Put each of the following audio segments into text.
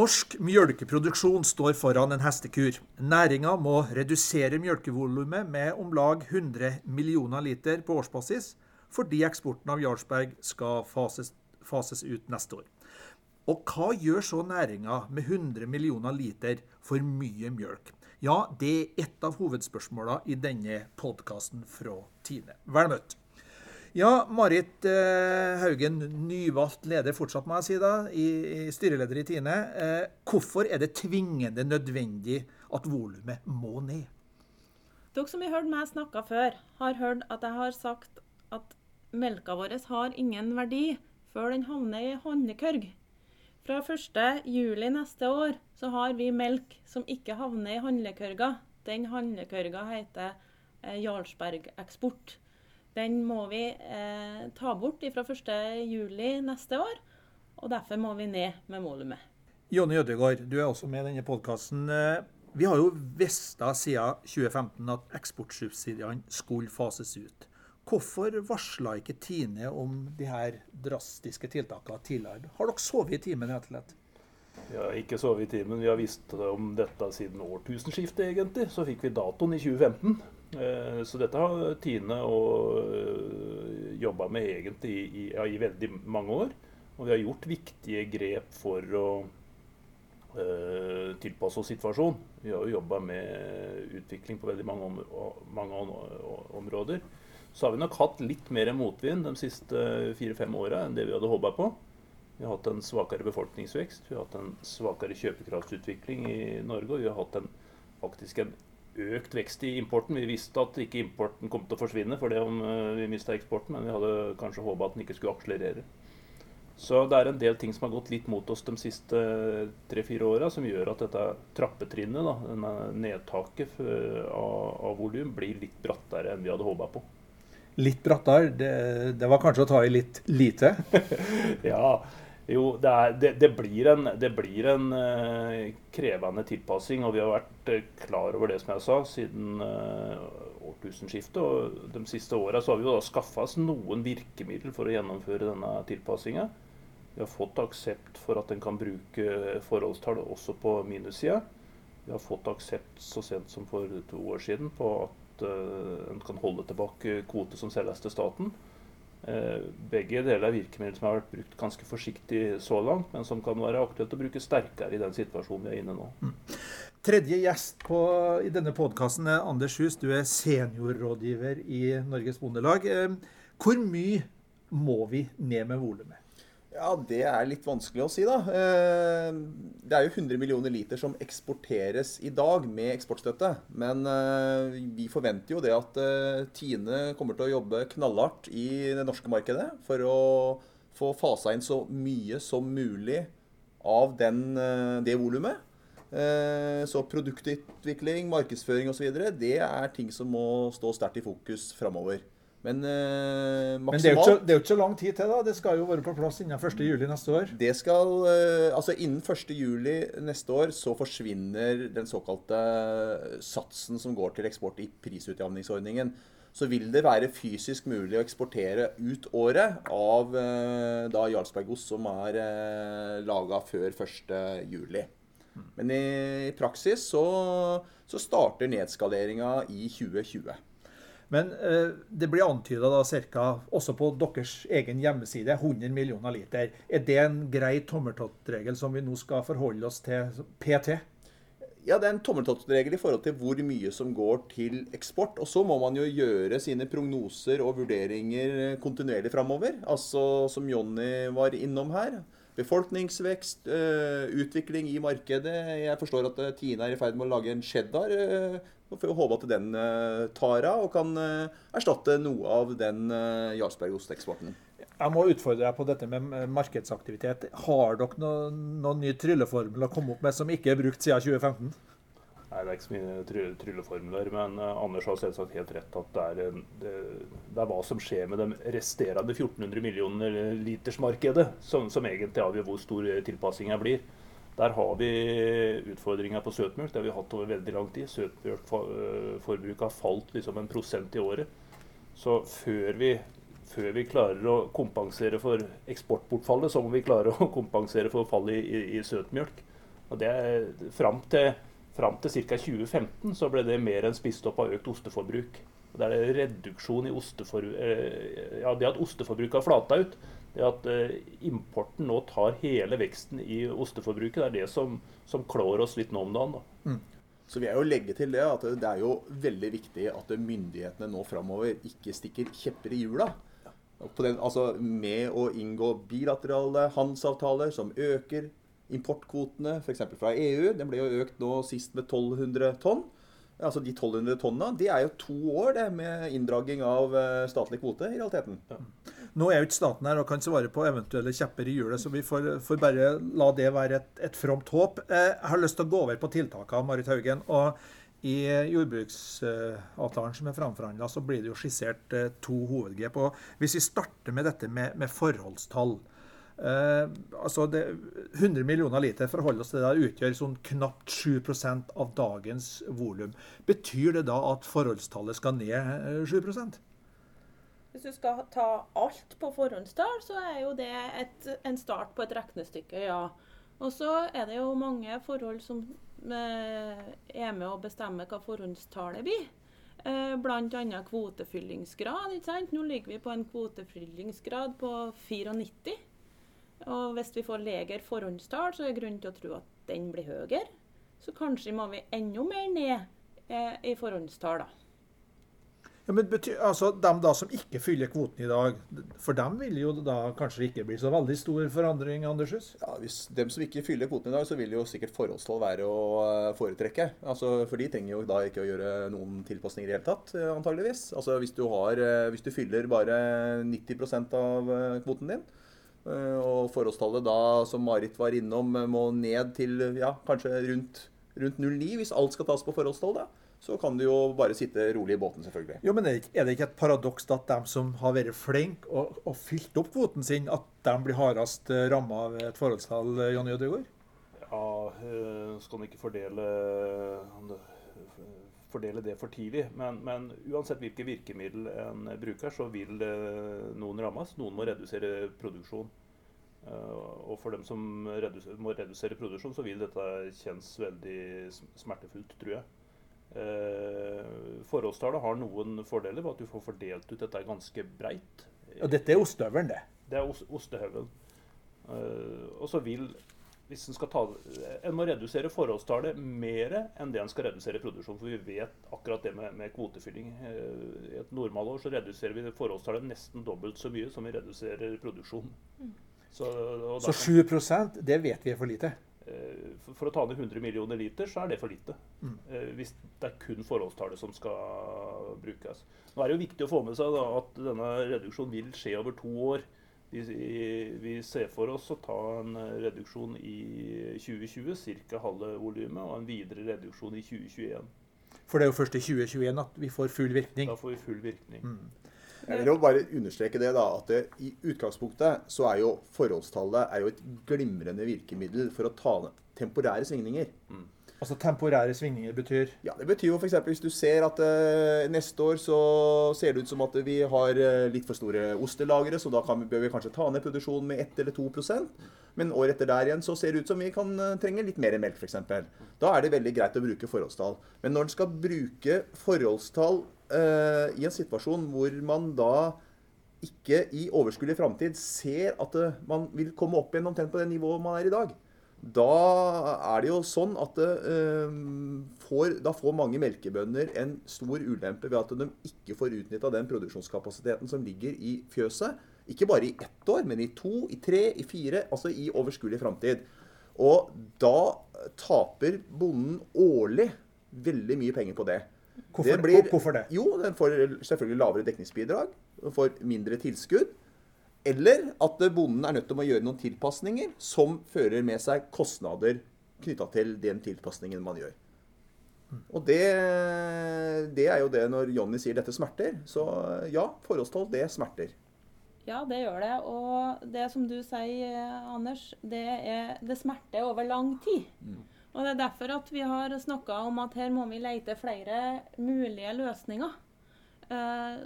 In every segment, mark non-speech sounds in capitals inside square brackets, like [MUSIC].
Norsk mjølkeproduksjon står foran en hestekur. Næringa må redusere mjølkevolumet med om lag 100 millioner liter på årsbasis, fordi eksporten av Jarlsberg skal fases, fases ut neste år. Og hva gjør så næringa med 100 millioner liter for mye mjølk? Ja, det er ett av hovedspørsmåla i denne podkasten fra Tine. Vel møtt. Ja, Marit eh, Haugen, nyvalgt leder fortsatt, må jeg si, da, i, i styreleder i Tine. Eh, hvorfor er det tvingende nødvendig at volumet må ned? Dere som har hørt meg snakke før, har hørt at jeg har sagt at melka vår har ingen verdi før den havner i handlekørg. Fra 1.7 neste år så har vi melk som ikke havner i handlekørga. Den handlekørga heter eh, Jarlsberg Eksport. Den må vi eh, ta bort fra 1.7 neste år, og derfor må vi ned med volumet. Jonny Ødegaard, du er også med i denne podkasten. Eh, vi har jo visst siden 2015 at eksportsubsidiene skulle fases ut. Hvorfor varsla ikke Tine om de her drastiske tiltakene tidligere? Har dere sovet i timen, rett og slett? Vi har ikke sovet i timen. Vi har visst om dette siden årtusenskiftet, egentlig. Så fikk vi datoen i 2015. Eh, så dette har Tine eh, jobba med egentlig i, ja, i, veldig mange år. Og vi har gjort viktige grep for å uh, tilpasse oss situasjonen. Vi har jo jobba med utvikling på veldig mange, om, mange områder. Så har vi nok hatt litt mer motvind de siste fire-fem åra enn det vi hadde håpa på. Vi har hatt en svakere befolkningsvekst, vi har hatt en svakere kjøpekraftsutvikling i Norge. Og vi har hatt en, faktisk en økt vekst i importen. Vi visste at ikke importen kom til å forsvinne for det om eh, vi mista eksporten, men vi hadde kanskje håpa at den ikke skulle akselerere. Så det er en del ting som har gått litt mot oss de siste tre-fire åra, som gjør at dette trappetrinnet, da, denne nedtaket av, av volum, blir litt brattere enn vi hadde håpa på. Litt brattere? Det, det, var kanskje å ta i litt lite? [LAUGHS] ja, jo, det, er, det, det, blir en, det blir en uh, krevende tilpassing. Og vi har vært uh, klar over det, som jeg sa, siden uh, årtusenskiftet. Og de siste åra har vi jo da skaffa oss noen virkemidler for å gjennomføre denne tilpassinga. Vi har fått aksept for at en kan bruke forholdstall også på minussida. Vi har fått aksept så sent som for to år siden på at en kan holde tilbake kvote som selges til staten. Eh, begge deler er virkemidler som har vært brukt ganske forsiktig så langt, men som kan være aktuelt å bruke sterkere i den situasjonen vi er inne nå. Mm. Tredje gjest på, i denne podkasten er Anders Hus. Du er seniorrådgiver i Norges Bondelag. Eh, hvor mye må vi ned med volumet? Ja, Det er litt vanskelig å si, da. Eh, det er jo 100 millioner liter som eksporteres i dag med eksportstøtte. Men eh, vi forventer jo det at eh, Tine kommer til å jobbe knallhardt i det norske markedet for å få fasa inn så mye som mulig av den, det volumet. Så produktutvikling, markedsføring osv. det er ting som må stå sterkt i fokus framover. Men, eh, Men det, er ikke, det er jo ikke så lang tid til. da. Det skal jo være på plass innen 1.7 neste år. Det skal, eh, altså Innen 1.7 neste år så forsvinner den såkalte satsen som går til eksport i prisutjevningsordningen. Så vil det være fysisk mulig å eksportere ut året av eh, da Jarlsbergost som er eh, laga før 1.7. Men i praksis så, så starter nedskaleringa i 2020. Men eh, det blir antyda ca. også på deres egen hjemmeside 100 millioner liter. Er det en grei tommeltottregel som vi nå skal forholde oss til PT? Ja, det er en tommeltottregel i forhold til hvor mye som går til eksport. Og så må man jo gjøre sine prognoser og vurderinger kontinuerlig framover. Altså som Jonny var innom her. Befolkningsvekst, øh, utvikling i markedet. Jeg forstår at øh, Tine er i ferd med å lage en cheddar. Og får håpe at den tar av og kan erstatte noe av den Jarlsberg-osteksporten. Jeg må utfordre deg på dette med markedsaktivitet. Har dere noen, noen ny trylleformel å komme opp med som ikke er brukt siden 2015? Nei, Det er ikke så mye trylleformler, men uh, Anders har selvsagt helt rett at det er, det, det er, hva som skjer med de resterende 1400 millioner litersmarkedet, som, som egentlig avgjør hvor stor tilpassinga blir. Der har vi utfordringer på søtmjølk. Det har vi hatt over veldig lang tid. Søtmjølkforbruket eh, har falt liksom en prosent i året. Så før vi, før vi, klarer å kompensere for eksportbortfallet, så må vi klare å kompensere for fallet i, i, i søtmjølk. Og det er Fram til, fram til ca. 2015 så ble det mer enn spist opp av økt osteforbruk. Og Det er reduksjon i ostefor, eh, ja, det at osteforbruket har flata ut. Det at eh, importen nå tar hele veksten i osteforbruket, det er det som, som klår oss litt nå om dagen. da. Så vil jeg jo legge til det at det er jo veldig viktig at myndighetene nå framover ikke stikker kjepper i hjula. På den, altså med å inngå bilaterale handelsavtaler som øker importkvotene, f.eks. fra EU. Den ble jo økt nå sist med 1200 tonn. Altså De 1200 tonna det er jo to år det med inndragning av eh, statlig kvote i realiteten. Nå er jo ikke staten her og kan svare på eventuelle kjepper i hjulet, så vi får, får bare la det være et, et fromt håp. Eh, Jeg har lyst til å gå over på tiltakene, Marit Haugen. og I jordbruksavtalen som er framforhandla, blir det jo skissert eh, to hovedgrep. og Hvis vi starter med dette med, med forholdstall eh, altså det, 100 millioner liter forholder oss til det utgjør sånn knapt 7% av dagens volum. Betyr det da at forholdstallet skal ned eh, 7 Hvis du skal ta alt på forhåndstall, så er jo det et, en start på et regnestykke, ja. Og så er det jo mange forhold som eh, er med å bestemme hva forhåndstallet blir. Eh, Bl.a. kvotefyllingsgrad. ikke sant? Nå ligger vi på en kvotefyllingsgrad på 94. Og hvis vi får lavere forhåndstall, så er det grunn til å tro at den blir høyere. Så kanskje må vi enda mer ned eh, i forhåndstall, da. Ja, men betyr, altså, Dem da som ikke fyller kvoten i dag, for dem vil jo da kanskje ikke bli så veldig stor forandring? Andershus? Ja, hvis dem som ikke fyller kvoten i dag, så vil jo sikkert forholdstall være å eh, foretrekke. Altså, for de trenger jo da ikke å gjøre noen tilpasninger i det hele tatt, eh, antageligvis. Altså, hvis du, har, eh, hvis du fyller bare 90 av kvoten din, og forholdstallet da, som Marit var innom, eh, må ned til ja, kanskje rundt, rundt 0,9 hvis alt skal tas på forholdstall, da, så kan du jo bare sitte rolig i båten, selvfølgelig. Jo, men er det ikke- et paradoks at de som har vært flinke og, og fylt opp kvoten sin, at de blir hardest ramma av et forholdstall, eh, Jonny Ødegaard? Ja, eh, skal en ikke fordele, fordele det for tidlig. Men, men uansett hvilke virkemiddel en bruker, så vil eh, noen rammes. Noen må redusere produksjon. Eh, og for dem som redus må redusere produksjon, så vil dette kjennes veldig smertefullt, tror jeg. Eh, forholdstallet har noen fordeler ved at du får fordelt ut dette ganske breit. Og dette er ostehøvelen, det. Det er ostehøvelen. Eh, og så vil hvis en skal ta En må redusere forholdstallet mer enn det en skal redusere produksjon. For vi vet akkurat det med, med kvotefylling. Eh, I et normalår så reduserer vi forholdstallet nesten dobbelt så mye som vi reduserer produksjon. Så, og Så 7% det vet vi er for lite. Eh, For, for å ta ned 100 millioner liter, så er det for lite. Mm. Eh, Hvis det er kun forholdstallet som skal brukes. Nå er det jo viktig å få med seg da, at denne reduksjonen vil skje over to år. Vi, vi ser for oss å ta en reduksjon i 2020, ca. halve volumet, og en videre reduksjon i 2021. For det er jo først i 2021 at vi får full virkning. Da får vi full virkning. Mm. Jeg vil jo bare understreke det da, at det, i utgangspunktet så er jo forholdstallet er jo et glimrende virkemiddel for å ta temporære svingninger. Altså temporære svingninger betyr Ja, Det betyr jo f.eks. hvis du ser at uh, neste år så ser det ut som at vi har uh, litt for store ostelagre, så da kan vi, bør vi kanskje ta ned produksjonen med 1 eller 2% Men året etter der igjen så ser det ut som vi kan uh, trenge litt mer melk, f.eks. Da er det veldig greit å bruke forholdstall. Men når en skal bruke forholdstall i en situasjon hvor man da ikke i overskuelig framtid ser at man vil komme opp igjen omtrent på det nivået man er i dag, da er det jo sånn at eh, får, da får mange melkebønder en stor ulempe ved at de ikke får utnytta den produksjonskapasiteten som ligger i fjøset. Ikke bare i ett år, men i to, i tre, i fire, altså i overskuelig framtid. Og da taper bonden årlig veldig mye penger på det. Hvorfor Det blir- hvorfor det? Jo, den får selvfølgelig lavere dekningsbidrag. Den får mindre tilskudd. Eller at bonden er nødt til å gjøre noen tilpasninger som fører med seg kostnader knytta til den tilpasningen man gjør. Og det, det er jo det når Jonny sier dette smerter. Så ja, forholdstall, det smerter. Ja, det gjør det. Og det som du sier, Anders, det, er, det smerter over lang tid. Og det er derfor at vi har snakka om at her må vi lete flere mulige løsninger. Eh,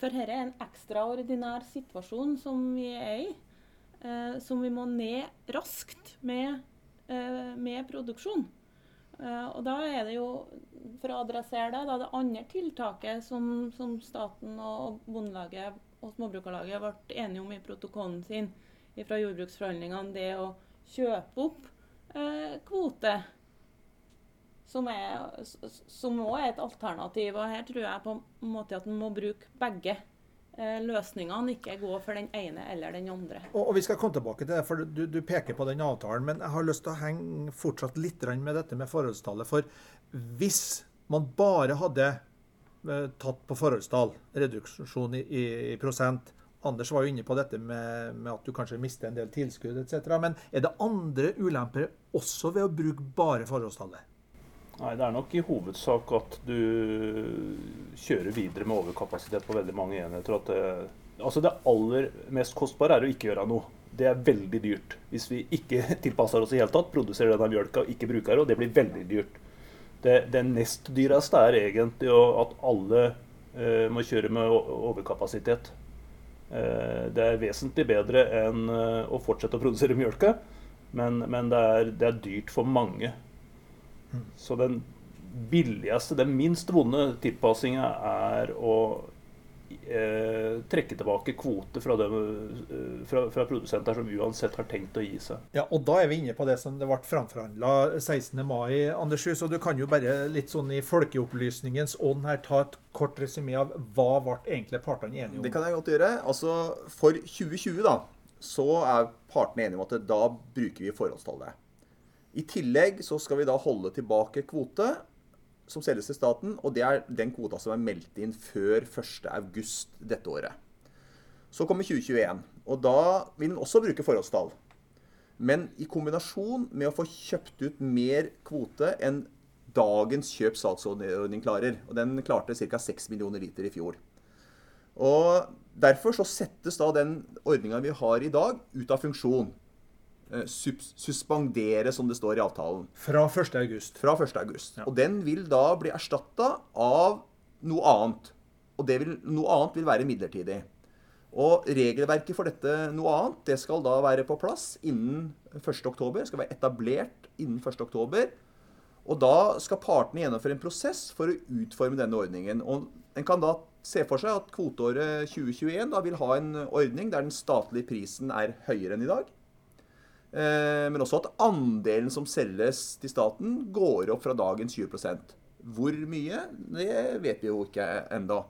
For dette er en ekstraordinær situasjon som vi er i. eh, Som vi må ned raskt med eh, med produksjon. Og da er det jo, for å adressere det, da det andre tiltaket som, som staten og Bondelaget og Småbrukarlaget ble enige om i protokollen sin fra jordbruksforhandlingene, det å kjøpe opp eh, kvote. Som også er et alternativ. og Her tror jeg på en måte at en må bruke begge eh, løsningene, ikke gå for den ene eller den andre. Og, og Vi skal komme tilbake til det, for du, du, peker på den avtalen. Men jeg har lyst til å henge fortsatt litt med dette med forholdstallet. For hvis man bare hadde eh, tatt på forholdstall, reduksjon i, i, i prosent, Anders var jo inne på dette med, med, at du kanskje mister en del tilskudd etc. Men er det andre ulemper også ved å bruke bare forholdstallet? Nei, det er nok i hovedsak at du kjører videre med overkapasitet på veldig mange enheter. Det, altså det aller mest kostbare er å ikke gjøre noe. Det er veldig dyrt. Hvis vi ikke [LAUGHS] tilpasser oss i hele tatt, produserer denne mjølka og ikke bruker det, og det blir veldig dyrt. Det, det nest dyreste er egentlig at alle eh, må kjøre med overkapasitet. Eh, det er vesentlig bedre enn eh, å fortsette å produsere mjølka, men, men det, er, det er dyrt for mange. Så den billigste, den minst vonde tilpassinga er å eh, trekke tilbake kvoter fra, eh, fra, fra, produsenter som uansett har tenkt å gi seg. Ja, og Da er vi inne på det som det ble framforhandla 16. mai. Anders Og Du kan jo bare litt sånn i folkeopplysningens ånd her ta et kort resymé av hva ble egentlig partene enige om? Det kan jeg godt gjøre. Altså, For 2020 da, så er partene enige om at da bruker vi forholdstallet. I tillegg så skal vi da holde tilbake kvote som selges til staten, og det er den kvota som er meldt inn før 1.8 dette året. Så kommer 2021, og da vil den også bruke forholdstall. Men i kombinasjon med å få kjøpt ut mer kvote enn dagens kjøp-salgsordning klarer. Og den klarte ca. 6 millioner liter i fjor. Og Derfor så settes da den ordninga vi har i dag, ut av funksjon. Eh, suspendere, som det står i avtalen. Fra 1.8. Fra 1.8. Ja. Og den vil da bli erstatta av noe annet. Og vil, noe annet vil være midlertidig. Og regelverket for dette noe annet det skal da være på plass innen 1.10. Skal være etablert innen 1.10. Og da skal partene gjennomføre en prosess for å utforme denne ordningen. Og en kan da se for seg at kvoteåret 2021 da vil ha en ordning der den statlige prisen er høyere enn i dag. Eh, men også at andelen som selges til staten, går opp fra dagens 20% Hvor mye, det vet vi jo ikke enda.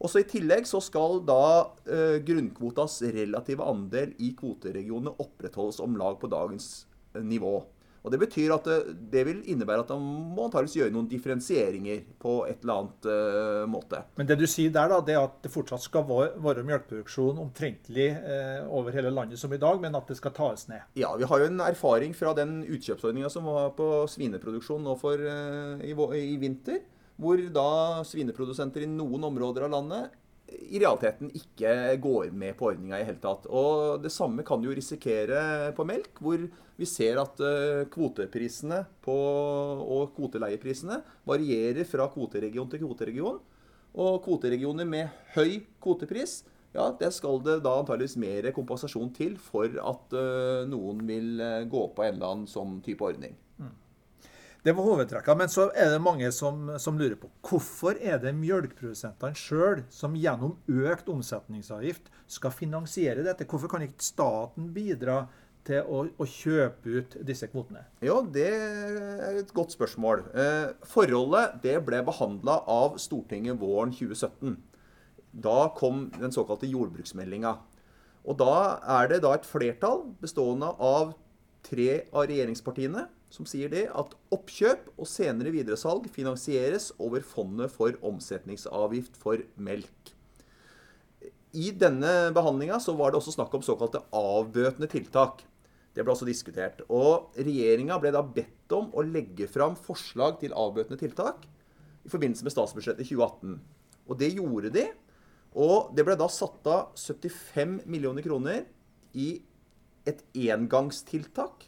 Også I tillegg så skal da eh, grunnkvotas relative andel i kvoteregionene opprettholdes om lag på dagens eh, nivå. Og Det betyr at det, det vil innebære at man må antakeligvis gjøre noen differensieringer på et eller annet uh, måte. Men det du sier der, da, det er at det fortsatt skal være melkeproduksjon omtrentlig uh, over hele landet som i dag, men at det skal tas ned? Ja, vi har jo en erfaring fra den utkjøpsordninga som var på svineproduksjon nå for, uh, i, i vinter. Hvor da svineprodusenter i noen områder av landet i realiteten ikke går med på ordninga i hele tatt. Og Det samme kan du jo risikere på melk, hvor vi ser at eh, kvoteprisene på, og kvoteleieprisene varierer fra kvoteregion til kvoteregion. Og kvoteregioner med høy kvotepris, ja, det skal det da antageligvis mer kompensasjon til for at uh, noen vil uh, gå på en eller annen sånn type ordning. Mm. Det var hovedtrekka, Men så er det mange som, som lurer på hvorfor er det mjølkeprodusentene sjøl som gjennom økt omsetningsavgift skal finansiere dette? Hvorfor kan ikke staten bidra til å, å kjøpe ut disse kvotene? Ja, Det er et godt spørsmål. Eh, forholdet det ble behandla av Stortinget våren 2017. Da kom den såkalte jordbruksmeldinga. Og da er det da et flertall bestående av tre av regjeringspartiene som sier det at oppkjøp og senere videresalg finansieres over fondet for omsetningsavgift for melk. I denne behandlinga var det også snakk om såkalte avbøtende tiltak. Det ble også diskutert. Og regjeringa ble da bedt om å legge fram forslag til avbøtende tiltak i forbindelse med statsbudsjettet 2018. Og det gjorde de. Og det ble da satt av 75 millioner kroner i et engangstiltak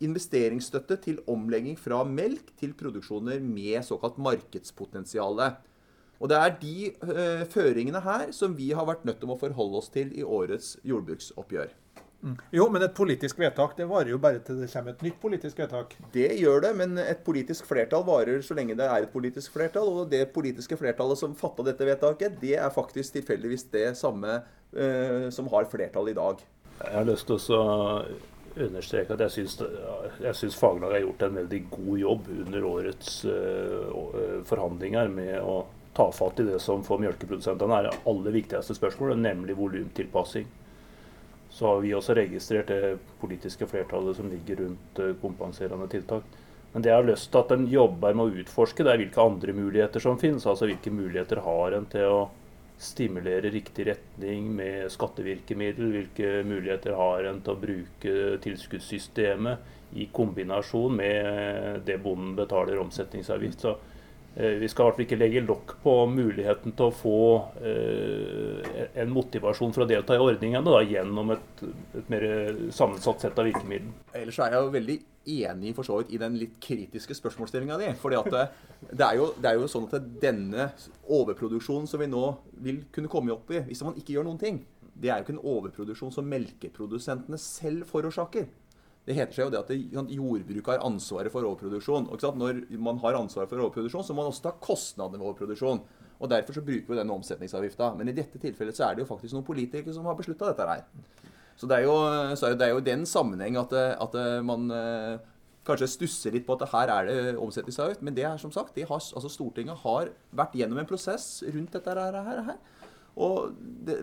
investeringsstøtte til omlegging fra melk til produksjoner med såkalt markedspotensial. Og Det er de uh, føringene her som vi har vært nødt til å forholde oss til i årets jordbruksoppgjør. Mm. Jo, men et politisk vedtak det varer jo bare til det kommer et nytt politisk vedtak. Det gjør det, men et politisk flertall varer så lenge det er et politisk flertall. Og det politiske flertallet som fatta dette vedtaket, det er faktisk tilfeldigvis det samme eh, som har flertall i dag. Jeg har lyst til å understreke at jeg syns, faglaget har gjort en veldig god jobb under årets eh, forhandlinger med å ta fatt i det som for melkeprodusentene er det aller viktigste spørsmålet, nemlig volumtilpassing. Så har vi også registrert det politiske flertallet som ligger rundt uh, kompenserende tiltak. Men det jeg har lyst til at en jobber med å utforske, det er hvilke andre muligheter som finnes. Altså hvilke muligheter har en til å stimulere riktig retning med skattevirkemiddel? Hvilke muligheter har en til å bruke tilskuddssystemet i kombinasjon med det bonden betaler omsetningsavgift? Så Eh, vi skal i hvert fall ikke legge lokk på muligheten til å få eh, en motivasjon for å delta i ordningene da, gjennom et, et, mer sammensatt sett av virkemidler. Ellers er jeg jo veldig enig for så vidt i den litt kritiske spørsmålsstillinga di. fordi at det, det, er jo, sånn at denne overproduksjonen som vi nå vil kunne komme opp i, hvis man ikke gjør noen ting, det er jo ikke en overproduksjon som melkeprodusentene selv forårsaker. Det heter seg jo det at jordbruket har ansvaret for overproduksjon. Når man har ansvaret for overproduksjon, så må man også ta kostnadene ved overproduksjon. Og Derfor så bruker vi denne omsetningsavgifta. Men i dette tilfellet så er det jo faktisk noen politikere som har beslutta dette her. Så det er jo, det jo den sammenheng at, at, man eh, kanskje stusser litt på at her er det omsetningsavgift. Men det er som sagt, har, altså Stortinget har vært gjennom en prosess rundt dette her. her, her og det,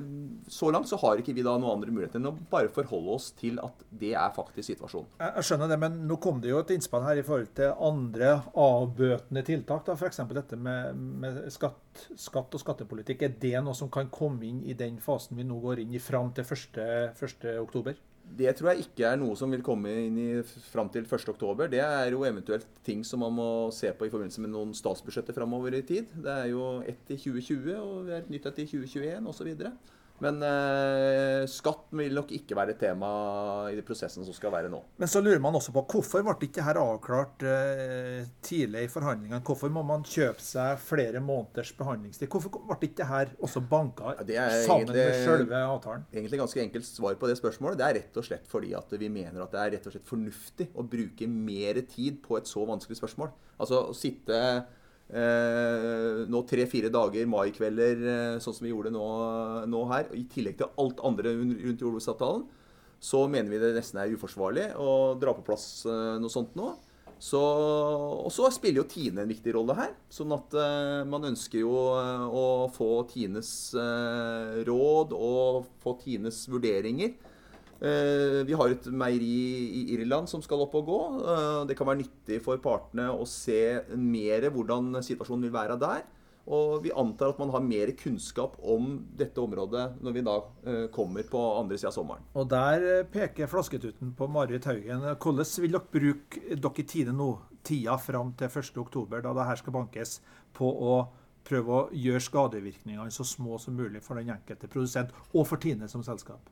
Så langt så har ikke vi da noen andre muligheter enn å bare forholde oss til at det er faktisk situasjonen. Jeg skjønner det, men nå kom det jo et innspill her i forhold til andre avbøtende tiltak. da, F.eks. dette med, med skatt, skatt, og skattepolitikk. Er det noe som kan komme inn i den fasen vi nå går inn i fram til 1.10? Det tror jeg ikke er noe som vil komme inn i fram til 1.10. Det er jo eventuelt ting som man må se på i forbindelse med noen statsbudsjetter framover i tid. Det er jo ett i 2020 og et nytt et i 2021 osv. Men eh, skatt vil nok ikke være et tema i de prosessene som skal være nå. Men så lurer man også på hvorfor ble ikke dette avklart eh, tidlig i forhandlingene? Hvorfor må man kjøpe seg flere måneders behandlingstid? Hvorfor ble ikke dette også banka ja, sammen egentlig, med selve avtalen? Egentlig ganske enkelt svar på det spørsmålet. Det er rett og slett fordi at vi mener at det er rett og slett fornuftig å bruke mer tid på et så vanskelig spørsmål. Altså å sitte Eh, nå tre-fire dager maikvelder, eh, sånn som vi gjorde nå, nå, her, i tillegg til alt andre rundt jordbruksavtalen, så mener vi det nesten er uforsvarlig å dra på plass eh, noe sånt nå. Så, og så spiller jo Tine en viktig rolle her. Sånn at uh, man ønsker jo uh, å få Tines uh, råd og få Tines vurderinger Eh, vi har et meieri i Irland som skal opp og gå. Eh, det kan være nyttig for partene å se mer hvordan situasjonen vil være der. Og vi antar at man har mer kunnskap om dette området når vi da eh, kommer på andre sida av sommeren. Og der peker flasketuten på Marit Haugen. Hvordan vil dere bruke dere tide nå, tida fram til 1.10, da det her skal bankes, på å prøve å gjøre skadevirkningene så små som mulig for den enkelte produsent, og for Tine som selskap?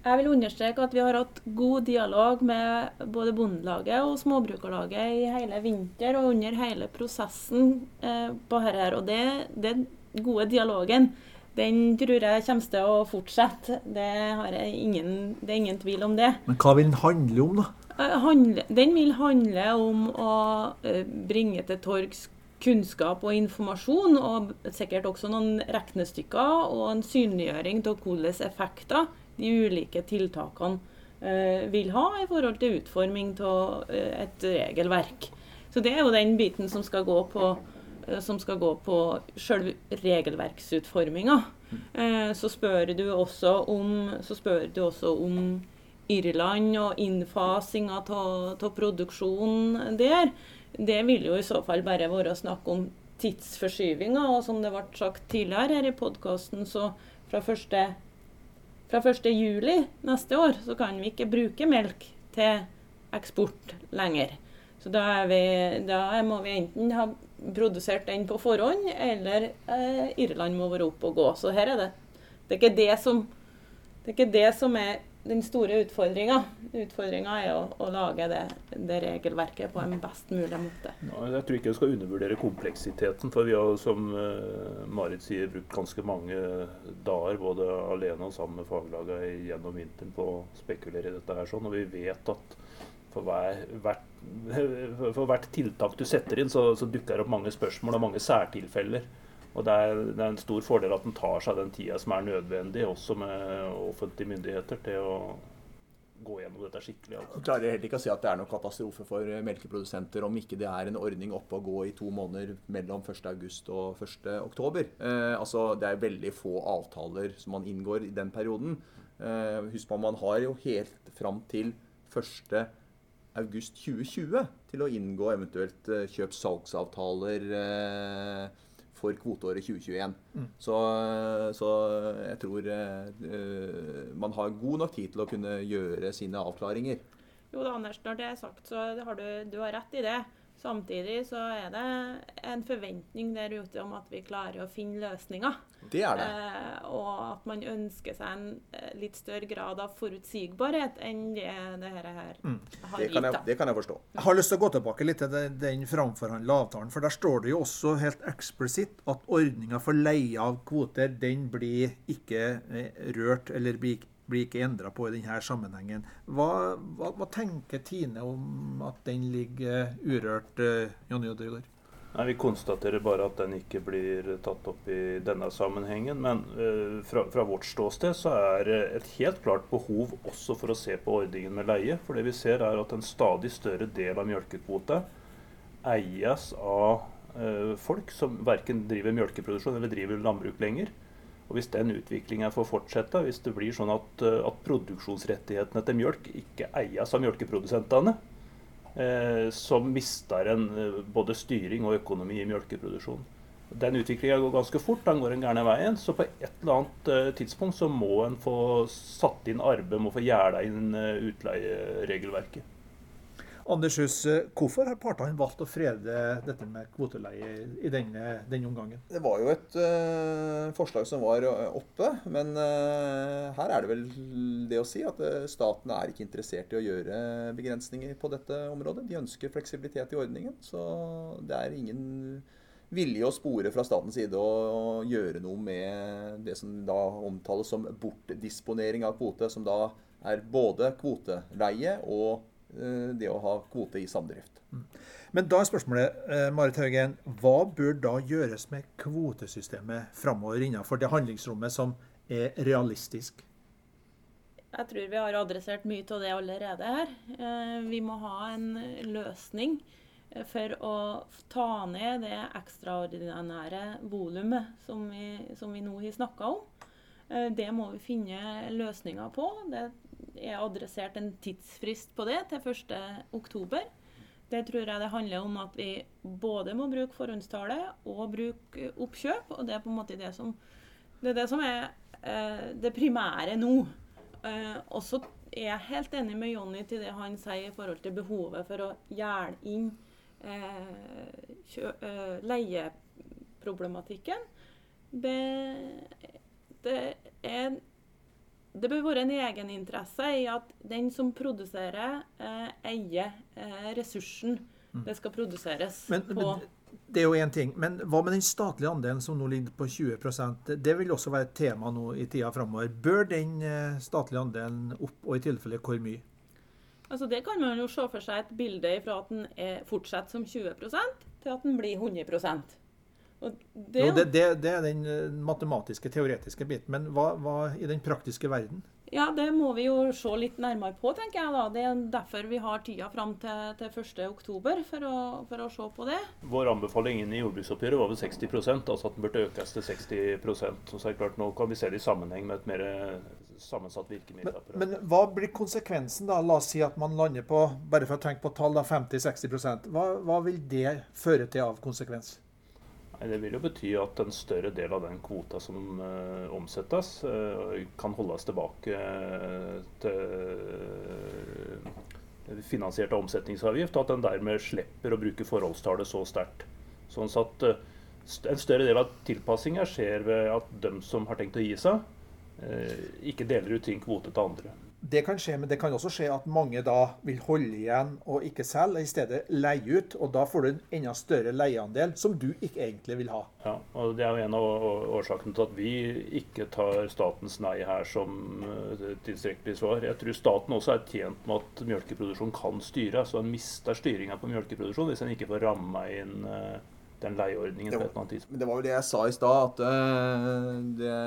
Jeg vil understreke at vi har hatt god dialog med både Bondelaget og Småbrukarlaget i hele vinter og under hele prosessen eh, på dette. Og det, den gode dialogen den tror jeg kommer til å fortsette. Det, ingen, det, er ingen tvil om det. Men hva vil den handle om, da? Eh, den vil handle om å eh, bringe til torgs kunnskap og informasjon, og sikkert også noen regnestykker og en synliggjøring av hvilke effekter de ulike tiltakene eh, vil ha i forhold til utforming av eh, et regelverk. Så Det er jo den biten som skal gå på eh, som skal gå på selve regelverksutforminga. Så spør du også om, du også om Irland og innfasinga av produksjonen der. Det vil jo i så fall bare være snakk om tidsforskyvinga. Og som det ble sagt tidligere her i podkasten, så fra første fra 1.7 neste år så kan vi ikke bruke melk til eksport lenger. Så da, vi, da må vi enten ha produsert den på forhånd, eller eh, Irland må være opp og gå. Så her er det. Det er ikke det som, det er, ikke det som er den store utfordringa. Utfordringa er å, å lage det, det, regelverket på en best mulig måte. Ja, jeg tror ikke vi skal undervurdere kompleksiteten. For vi har, som uh, Marit sier, brukt ganske mange dager både alene og sammen med faglagene gjennom vinteren på å spekulere i dette her. sånn, Og vi vet at for, hver, hvert, [LAUGHS] for hvert tiltak du setter inn, så, så dukker det opp mange spørsmål og mange særtilfeller. Og det er, det er, en stor fordel at en tar seg den tida som er nødvendig, også med offentlige myndigheter, til å gå gjennom dette skikkelig. Altså. Klarer heller ikke å si at det er noen katastrofe for melkeprodusenter om ikke det er en ordning oppe og gå i to måneder mellom 1.8 og 1.10. Eh, altså, det er veldig få avtaler som man inngår i den perioden. Eh, husk på, man har jo helt fram til 1 august 2020 til å inngå eventuelt eh, kjøps-salgsavtaler eh, for kvoteåret 2021. Mm. Så, så, jeg tror uh, man har god nok tid til å kunne gjøre sine avklaringer. Jo da, Anders, når det er sagt, så har du, du har rett i det. Samtidig så er det en forventning der ute om at vi klarer å finne løsninger. Det er det. Eh, og at man ønsker seg en eh, litt større grad av forutsigbarhet enn det dette her mm. har det gitt. Jeg, det kan jeg forstå. Jeg har lyst til å gå tilbake litt til den, framforhandla avtalen. For der står det jo også helt eksplisitt at ordninga for leie av kvoter den blir ikke eh, rørt eller blir blir ikke endra på i denne sammenhengen. Hva, hva, hva, tenker Tine om at den ligger urørt, uh, Jonny Odegaard? Nei, Vi konstaterer bare at den ikke blir tatt opp i denne sammenhengen. Men uh, fra, fra, vårt ståsted så er det et helt klart behov også for å se på ordningen med leie. For det vi ser er at en stadig større del av mjølkekvota eies av uh, folk som verken driver mjølkeproduksjon eller driver landbruk lenger. Og Hvis den utviklinga får fortsette, hvis det blir sånn at, eh, at produksjonsrettighetene til mjølk ikke eies av mjølkeprodusentene, eh, så mister en eh, både styring og økonomi i mjølkeproduksjonen. Den utviklinga går ganske fort, den går den gærne veien. Så på et eller annet tidspunkt så må en få satt inn arbeid, med å få gjerda inn utleieregelverket. Anders Hus, eh, hvorfor har partene valgt å frede dette med kvoteleie i denne, denne omgangen? Det var jo et uh, forslag som var eh, oppe, men uh, her er det vel det å si at uh, staten er ikke interessert i å gjøre begrensninger på dette området. De ønsker fleksibilitet i ordningen, så det er ingen vilje å spore fra statens side å, gjøre noe med det som da omtales som bortdisponering av kvote, som da er både kvoteleie og Eh, det å ha kvote i samdrift. Mm. Men da er spørsmålet, eh, Marit Haugen, hva bør da gjøres med kvotesystemet framover innenfor det handlingsrommet som er realistisk? Jeg tror vi har adressert mye av det allerede her. Eh, vi må ha en løsning for å ta ned det ekstraordinære volumet som, som, vi nå har snakka om. Det må vi finne løsninger på. Det er adressert en tidsfrist på det til 1.10. Det tror jeg det handler om at vi både må bruke forhåndstale og bruke oppkjøp. Og det er på en måte det som, det er, det som er eh, det primære nå. Eh, og er jeg helt enig med Jonny til det han sier i forhold til behovet for å gjelde inn eh, eh, leieproblematikken. Det, det er det bør være en egeninteresse i at den som produserer, eh, eier eh, ressursen mm. det skal produseres men, på. Men, det er jo én ting. Men hva med den statlige andelen som nå ligger på 20% Det vil også være et tema nå i tida framover. Bør den eh, statlige andelen opp, og i tilfelle hvor mye? Altså Det kan man jo se for seg et bilde fra at den er, fortsetter som 20% til at den blir 100 det, jo, det, det, det, er den eh, matematiske, teoretiske biten. Men hva, hva, i den praktiske verden? Ja, Det må vi jo se litt nærmere på, tenker jeg. da. Det er derfor vi har tida fram til, til 1.10 for, å, for å se på det. Vår anbefaling inn i jordbruksoppgjøret var vel 60% altså at den burde økes til 60 så er det klart Nå kan vi se det i sammenheng med et mer sammensatt virkemiddelapparat. Men, men, hva blir konsekvensen, da? La oss si at man lander på bare for å tenke på tall, 50-60 hva, hva vil det føre til av konsekvens? Det vil jo bety at en større del av den kvota som uh, omsettes, uh, kan holdes tilbake uh, til finansiert av omsetningsavgift, og at en dermed slipper å bruke forholdstallet så sterkt. Sånn at En større del av tilpassinga skjer ved at de som har tenkt å gi seg, ikke deler ut sin kvote til andre. Det kan skje, men det kan også skje at mange da vil holde igjen og ikke selge, i stedet leie ut. Og da får du en enda større leieandel som du ikke egentlig vil ha. Ja, og Det er jo en av årsakene til at vi ikke tar statens nei her som eh, tilstrekkelig svar. Jeg tror staten også er tjent med at melkeproduksjon kan styre. så En mister styringa på melkeproduksjon hvis en ikke får ramma inn eh, den leieordningen på et eller annet tidspunkt. Men det var jo det jeg sa i stad, at uh, det,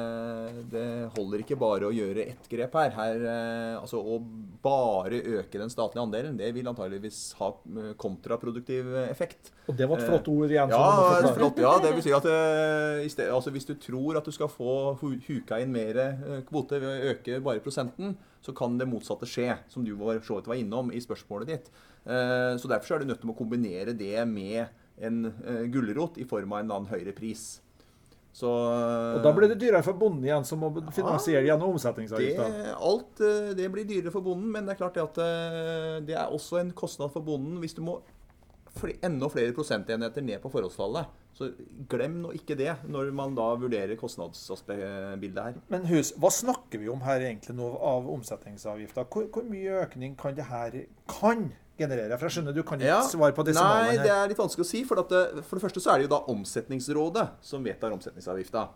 det, holder ikke bare å gjøre ett grep her. her uh, altså Å bare øke den statlige andelen, det vil antageligvis ha eh, kontraproduktiv effekt. Og det var et flott ord igjen. Ja, flott, ja det vil si at uh, sted, altså, hvis du tror at du skal få huka inn mer kvote ved å øke bare prosenten, så kan det motsatte skje, som du var, var innom i spørsmålet ditt. så Derfor er du nødt til å kombinere det med en uh, gulrot i form av en annen høyere pris. Så, og Da blir det dyrere for bonden igjen, som må finansiere gjennom omsetningsavgifta? Alt uh, det blir dyrere for bonden, men det er klart det at uh, det er også en kostnad for bonden hvis du må enda flere prosentenheter ned på forholdstallet. Så glem nå ikke det når man da vurderer kostnadsbildet her. Men Hus, hva snakker vi om her egentlig nå av omsetningsavgifta? Hvor, hvor, mye økning kan det her kan generere? For jeg skjønner du kan ikke ja, svare på disse Nei, det er litt vanskelig å si. For, det, eh, for, det første så er det jo da Omsetningsrådet som vedtar omsetningsavgifta.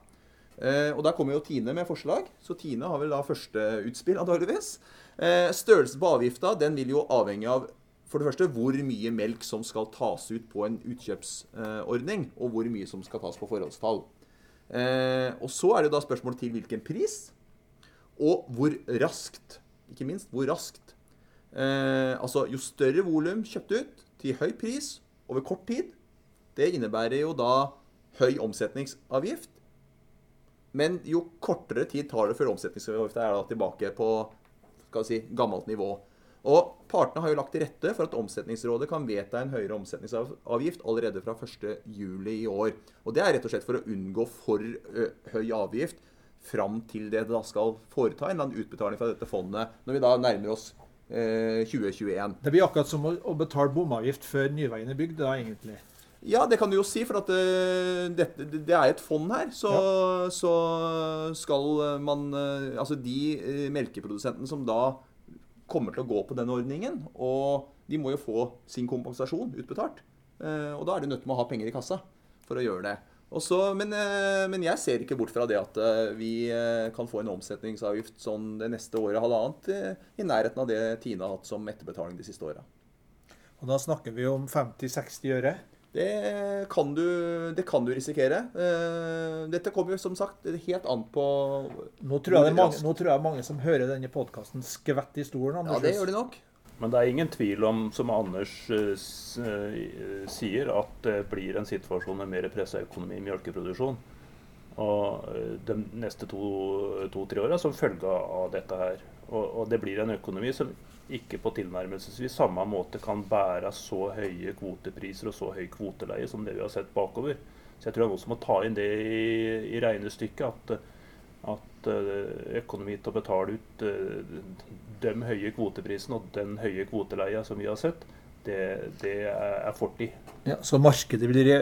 Eh, og der kommer jo Tine med forslag, så Tine har vel da første utspill, antageligvis. Eh, størrelsen på avgifta den vil jo avhenge av for det første hvor mye melk som skal tas ut på en utkjøpsordning, og hvor mye som skal tas på forholdstall. Eh, og så er det jo da spørsmålet til hvilken pris, og hvor raskt. Ikke minst hvor raskt Eh, altså jo større volum kjøpt ut til høy pris over kort tid, det innebærer jo da høy omsetningsavgift. Men jo kortere tid tar det før omsetningsavgifta er da tilbake på skal si, gammelt nivå. Og Partene har jo lagt til rette for at Omsetningsrådet kan vedta en høyere omsetningsavgift allerede fra 1.7 i år. Og Det er rett og slett for å unngå for høy avgift fram til det da skal foreta en eller annen utbetaling fra dette fondet, når vi da nærmer oss 2021. Eh, det blir akkurat som å, betale bomavgift før Nyveien er bygd, da, egentlig. Ja, det kan du jo si, for at uh, det, det, er et fond her. Så, ja. så, skal man uh, Altså de melkeprodusentene som da kommer til å gå på den ordningen, og de må jo få sin kompensasjon utbetalt. og da er de nødt til å ha penger i kassa for å gjøre det. Også, men, eh, men, jeg ser ikke bort fra det at eh, vi eh, kan få en omsetningsavgift sånn det neste året halvannet i nærheten av det Tine har hatt som etterbetaling de siste åra. Og da snakker vi om 50-60 øre? Det kan, du, det kan, du, risikere. Dette kommer jo som sagt helt an på Nå tror jeg, mange, nå tror jeg mange som hører denne podkasten, skvetter i stolen. Anders. Ja, det gjør de nok. Men det er ingen tvil om, som Anders uh, sier, at det blir en situasjon med mer pressa økonomi i melkeproduksjon. Og uh, de neste to-tre to, åra som følge av dette her. Og, og, det blir en økonomi som ikke på tilnærmelsesvis samme måte kan bære så høye kvotepriser og så høy kvoteleie som det vi har sett bakover. Så jeg tror han også må ta inn det i, i regnestykket. at at økonomi til å betale ut de høye kvoteprisene og den høye kvoteleia som vi har sett, det, det er fortid. Ja, så markedet vil re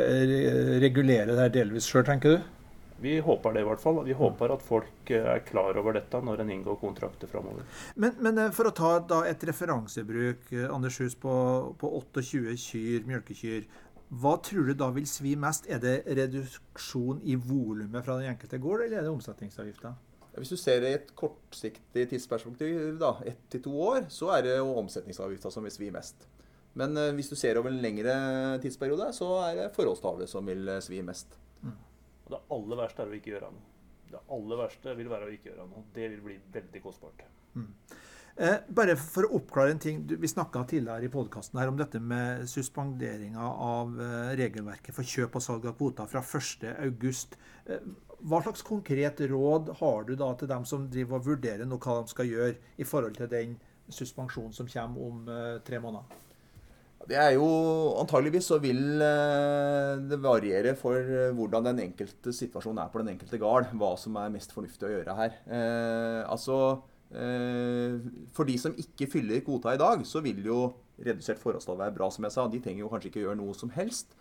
regulere det her delvis sjøl, tenker du? Vi håper det i hvert fall. Vi håper at folk er klar over dette når en inngår kontrakter framover. Men, men, eh, for å ta et referansebruk, eh, Anders Hus, på, på 28 kyr, mjølkekyr. Hva tror du da vil svi mest? Er det reduksjon i volumet fra den enkelte gård, eller er det omsetningsavgifta? Hvis du ser det i et kortsiktig tidsperspektiv, da, ett til to år, så er det jo omsetningsavgifta som vil svi mest. Men uh, hvis du ser over en lengre tidsperiode, så er det forholdstavlet som vil uh, svi mest. Mm. Det aller verste er å ikke gjøre noe. Det aller verste vil være å ikke gjøre noe. Det vil bli veldig kostbart. Mm. Eh, bare for å oppklare en ting. Vi snakka tidligere i podkasten om dette med suspenderinga av eh, regelverket for kjøp og salg av kvoter fra 1.8. Eh, hva slags konkret råd har du da til dem som driver og vurderer noe, hva de skal gjøre i forhold til den suspensjonen som kommer om eh, tre måneder? Det er jo Antageligvis så vil uh, det variere for uh, hvordan den enkelte situasjonen er på den enkelte gard. Hva som er mest fornuftig å gjøre her. altså, For de som ikke fyller kvota i dag, så vil jo redusert forholdstall være bra, som jeg sa. De trenger jo kanskje ikke gjøre noe som helst.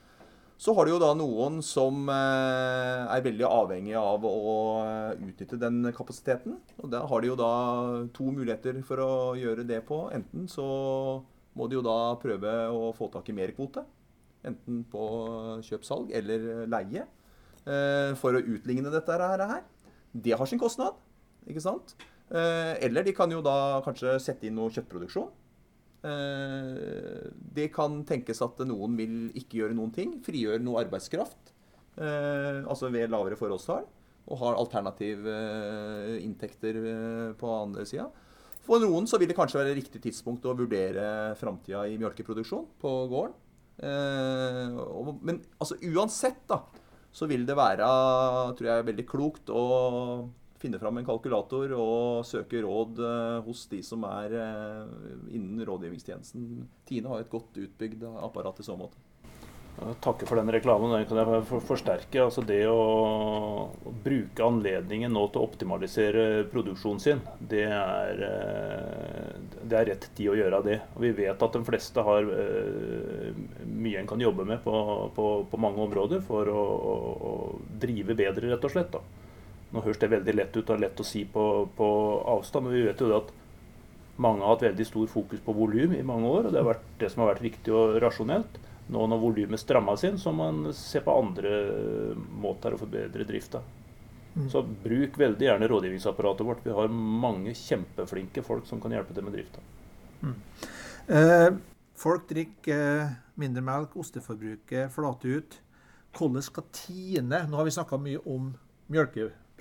Så har du jo da noen som eh, er veldig avhengig av å eh, utnytte den kapasiteten. Og da har de jo da to muligheter for å gjøre det på. Enten så må de jo da prøve å få tak i mer kvote. Enten på kjøp-salg eller leie. eh, For å utligne dette her. Det har sin kostnad, ikke sant? Eh, Eller de kan jo da kanskje sette inn noe kjøttproduksjon. Eh, Det kan tenkes at noen vil ikke gjøre noen ting, frigjøre noe arbeidskraft, eh, altså ved lavere forholdstall, og har alternative inntekter på andre sida. For noen så vil det kanskje være riktig tidspunkt å vurdere framtida i mjølkeproduksjon på gården. Men altså uansett, da, så vil det være, tror jeg, veldig klokt å finne fram en kalkulator og søke råd eh, hos de som er eh, innen rådgivningstjenesten. Tine har et godt utbygd apparat i så måte. Jeg for den reklamen. Den kan jeg forsterke. Altså det å, bruke anledningen nå til å optimalisere produksjonen sin, det er, eh, det er rett tid å gjøre det. Og vi vet at de fleste har mye en kan jobbe med på, på, på mange områder for å, å drive bedre, rett og slett. Da. Nå høres det veldig lett ut og lett å si på, på avstand, men vi vet jo det at mange har hatt veldig stor fokus på volum i mange år, og det har vært det som har vært riktig og rasjonelt. Nå når volumet strammes inn, så må man se på andre måter å forbedre drifta. Så bruk veldig gjerne rådgivningsapparatet vårt. Vi har mange kjempeflinke folk som kan hjelpe til med drifta. Eh, folk drikker eh, mindre melk, osteforbruket flater ut. Hvordan skal Tine Nå har vi snakka mye om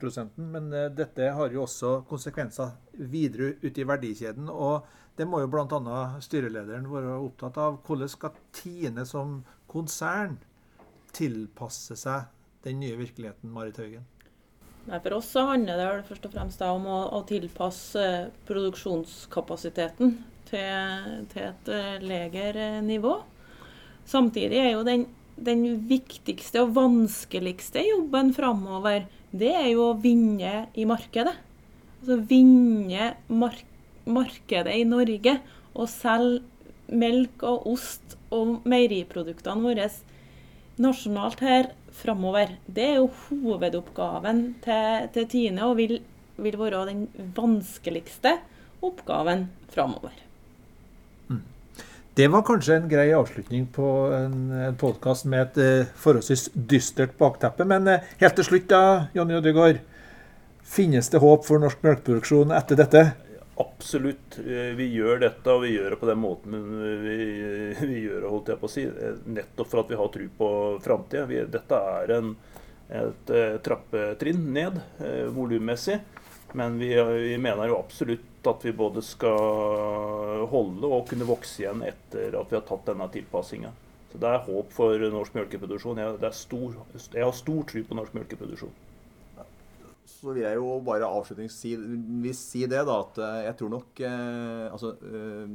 melkeprosenten, men eh, dette har jo også konsekvenser videre ut i verdikjeden. og det må jo bl.a. styrelederen være opptatt av. Hvordan skal Tine som konsern tilpasse seg den nye virkeligheten, Marit Haugen? Nei, For oss så handler det først og fremst om å, å tilpasse eh, produksjonskapasiteten til, til et legernivå. legere nivå. Samtidig er jo den, den viktigste og vanskeligste jobben framover, det er jo å vinne i markedet. Altså vinne mark markedet i Norge og selge melk og ost og meieriproduktene våre nasjonalt her framover. Det er jo hovedoppgaven til, til Tine, og vil, vil være den vanskeligste oppgaven framover. Det var kanskje en grei avslutning på en, en podkast med et eh, forholdsvis dystert bakteppe. Men eh, helt til slutt, da, Jonny Ødegaard. Finnes det håp for norsk melkeproduksjon etter dette? Absolutt. Eh, Vi gjør dette, og vi gjør det på den måten vi, [LAUGHS] vi gjør det, holdt jeg på å si. Eh, Nettopp for at vi har tro på framtida. Dette er en, et eh, trappetrinn ned eh, volummessig. Men vi, vi mener jo absolutt at vi både skal holde og kunne vokse igjen etter at vi har tatt denne tilpassinga. Så det er håp for norsk melkeproduksjon. Jeg, stor, jeg har stor tro på norsk melkeproduksjon. Så vil jeg jo bare avslutningsvis si det, da, at eh, jeg tror nok eh, Altså eh,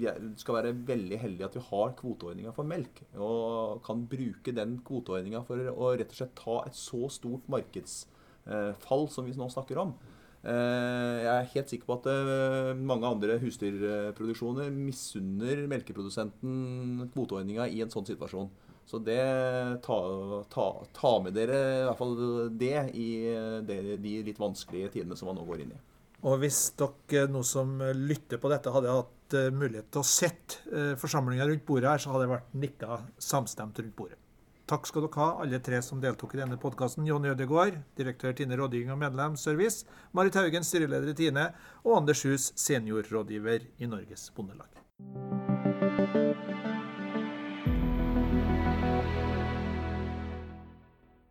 Vi skal være veldig heldige at vi har kvoteordninga for melk. Og kan bruke den kvoteordninga for å rett og slett ta et så stort markedsfall som vi nå snakker om. Eh, Jeg er helt sikker på at eh, mange andre husdyrproduksjoner misunner melkeprodusenten kvoteordninga i en sånn situasjon. Så det, ta, ta, ta med dere i hvert fall det i det, de litt vanskelige tidene som man nå går inn i. Og hvis dere nå som lytter på dette, hadde hatt eh, mulighet til å sett forsamlinga rundt bordet her, så hadde det vært nikka samstemt rundt bordet. Takk skal dere ha, alle tre som deltok i denne podkasten. Jonny Ødegaard, direktør Tine rådgivning og medlemsservice. Marit Haugen, styreleder i Tine. Og Anders Hus, seniorrådgiver i Norges Bondelag.